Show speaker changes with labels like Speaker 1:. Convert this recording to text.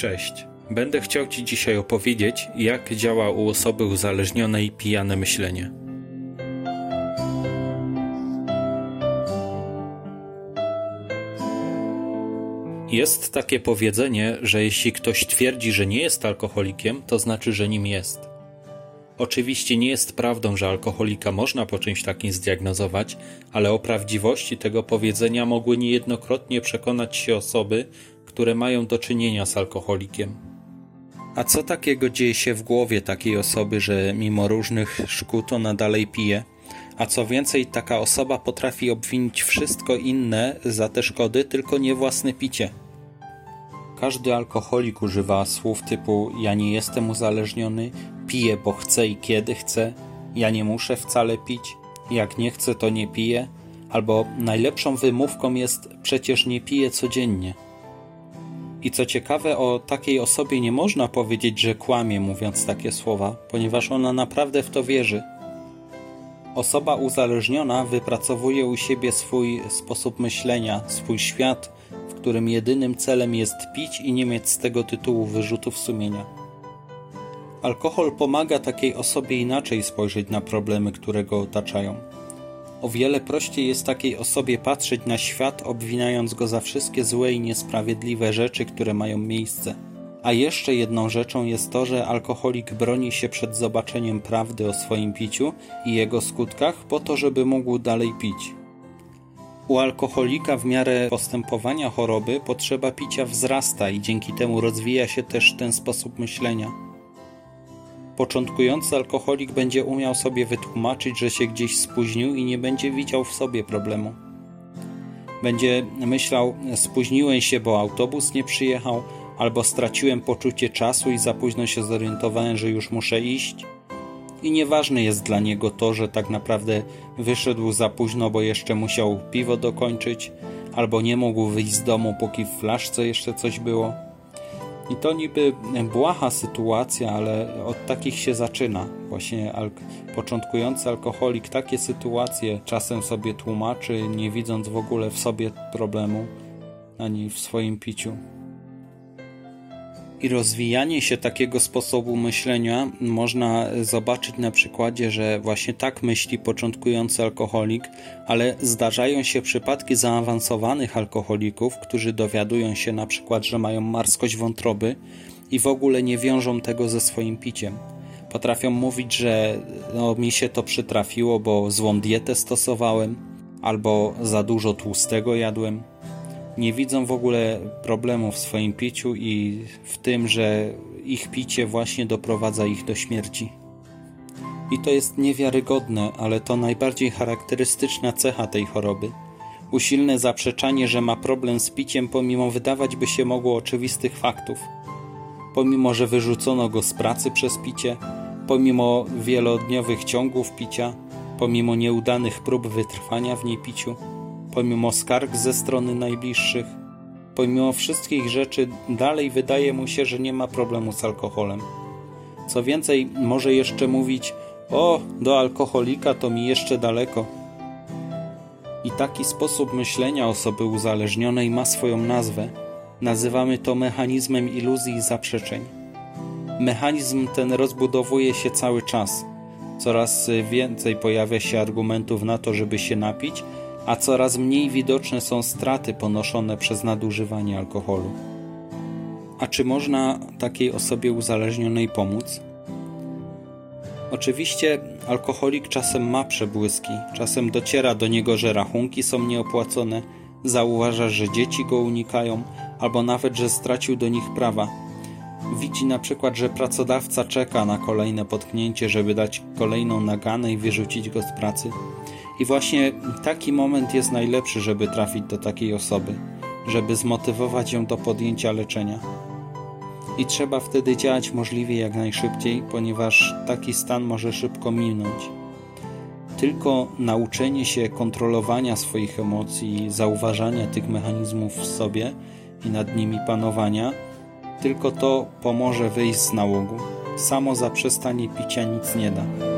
Speaker 1: Cześć. Będę chciał Ci dzisiaj opowiedzieć, jak działa u osoby uzależnionej pijane myślenie. Jest takie powiedzenie, że jeśli ktoś twierdzi, że nie jest alkoholikiem, to znaczy, że nim jest. Oczywiście nie jest prawdą, że alkoholika można po czymś takim zdiagnozować, ale o prawdziwości tego powiedzenia mogły niejednokrotnie przekonać się osoby, które mają do czynienia z alkoholikiem. A co takiego dzieje się w głowie takiej osoby, że mimo różnych szkód ona dalej pije? A co więcej, taka osoba potrafi obwinić wszystko inne za te szkody, tylko nie własne picie. Każdy alkoholik używa słów typu ja nie jestem uzależniony, piję bo chcę i kiedy chcę, ja nie muszę wcale pić, jak nie chcę to nie piję, albo najlepszą wymówką jest przecież nie piję codziennie. I co ciekawe, o takiej osobie nie można powiedzieć, że kłamie mówiąc takie słowa, ponieważ ona naprawdę w to wierzy. Osoba uzależniona wypracowuje u siebie swój sposób myślenia, swój świat, w którym jedynym celem jest pić i nie mieć z tego tytułu wyrzutów sumienia. Alkohol pomaga takiej osobie inaczej spojrzeć na problemy, które go otaczają. O wiele prościej jest takiej osobie patrzeć na świat, obwinając go za wszystkie złe i niesprawiedliwe rzeczy, które mają miejsce. A jeszcze jedną rzeczą jest to, że alkoholik broni się przed zobaczeniem prawdy o swoim piciu i jego skutkach po to, żeby mógł dalej pić. U alkoholika w miarę postępowania choroby potrzeba picia wzrasta i dzięki temu rozwija się też ten sposób myślenia. Początkujący alkoholik będzie umiał sobie wytłumaczyć, że się gdzieś spóźnił i nie będzie widział w sobie problemu. Będzie myślał: Spóźniłem się, bo autobus nie przyjechał, albo straciłem poczucie czasu i za późno się zorientowałem, że już muszę iść. I nieważne jest dla niego to, że tak naprawdę wyszedł za późno, bo jeszcze musiał piwo dokończyć, albo nie mógł wyjść z domu, póki w flaszce jeszcze coś było. I to niby błaha sytuacja, ale od takich się zaczyna. Właśnie alk początkujący alkoholik takie sytuacje czasem sobie tłumaczy, nie widząc w ogóle w sobie problemu ani w swoim piciu. I rozwijanie się takiego sposobu myślenia można zobaczyć na przykładzie, że właśnie tak myśli początkujący alkoholik, ale zdarzają się przypadki zaawansowanych alkoholików, którzy dowiadują się na przykład, że mają marskość wątroby i w ogóle nie wiążą tego ze swoim piciem. Potrafią mówić, że no, mi się to przytrafiło, bo złą dietę stosowałem, albo za dużo tłustego jadłem nie widzą w ogóle problemu w swoim piciu i w tym, że ich picie właśnie doprowadza ich do śmierci. I to jest niewiarygodne, ale to najbardziej charakterystyczna cecha tej choroby. Usilne zaprzeczanie, że ma problem z piciem, pomimo wydawać by się mogło oczywistych faktów. Pomimo, że wyrzucono go z pracy przez picie, pomimo wielodniowych ciągów picia, pomimo nieudanych prób wytrwania w niepiciu, pomimo skarg ze strony najbliższych, pomimo wszystkich rzeczy, dalej wydaje mu się, że nie ma problemu z alkoholem. Co więcej, może jeszcze mówić: O, do alkoholika to mi jeszcze daleko. I taki sposób myślenia osoby uzależnionej ma swoją nazwę. Nazywamy to mechanizmem iluzji i zaprzeczeń. Mechanizm ten rozbudowuje się cały czas. Coraz więcej pojawia się argumentów na to, żeby się napić, a coraz mniej widoczne są straty ponoszone przez nadużywanie alkoholu. A czy można takiej osobie uzależnionej pomóc? Oczywiście alkoholik czasem ma przebłyski, czasem dociera do niego, że rachunki są nieopłacone, zauważa, że dzieci go unikają, albo nawet, że stracił do nich prawa. Widzi na przykład, że pracodawca czeka na kolejne potknięcie, żeby dać kolejną naganę i wyrzucić go z pracy. I właśnie taki moment jest najlepszy, żeby trafić do takiej osoby, żeby zmotywować ją do podjęcia leczenia. I trzeba wtedy działać możliwie jak najszybciej, ponieważ taki stan może szybko minąć. Tylko nauczenie się kontrolowania swoich emocji, zauważania tych mechanizmów w sobie i nad nimi panowania, tylko to pomoże wyjść z nałogu. Samo zaprzestanie picia nic nie da.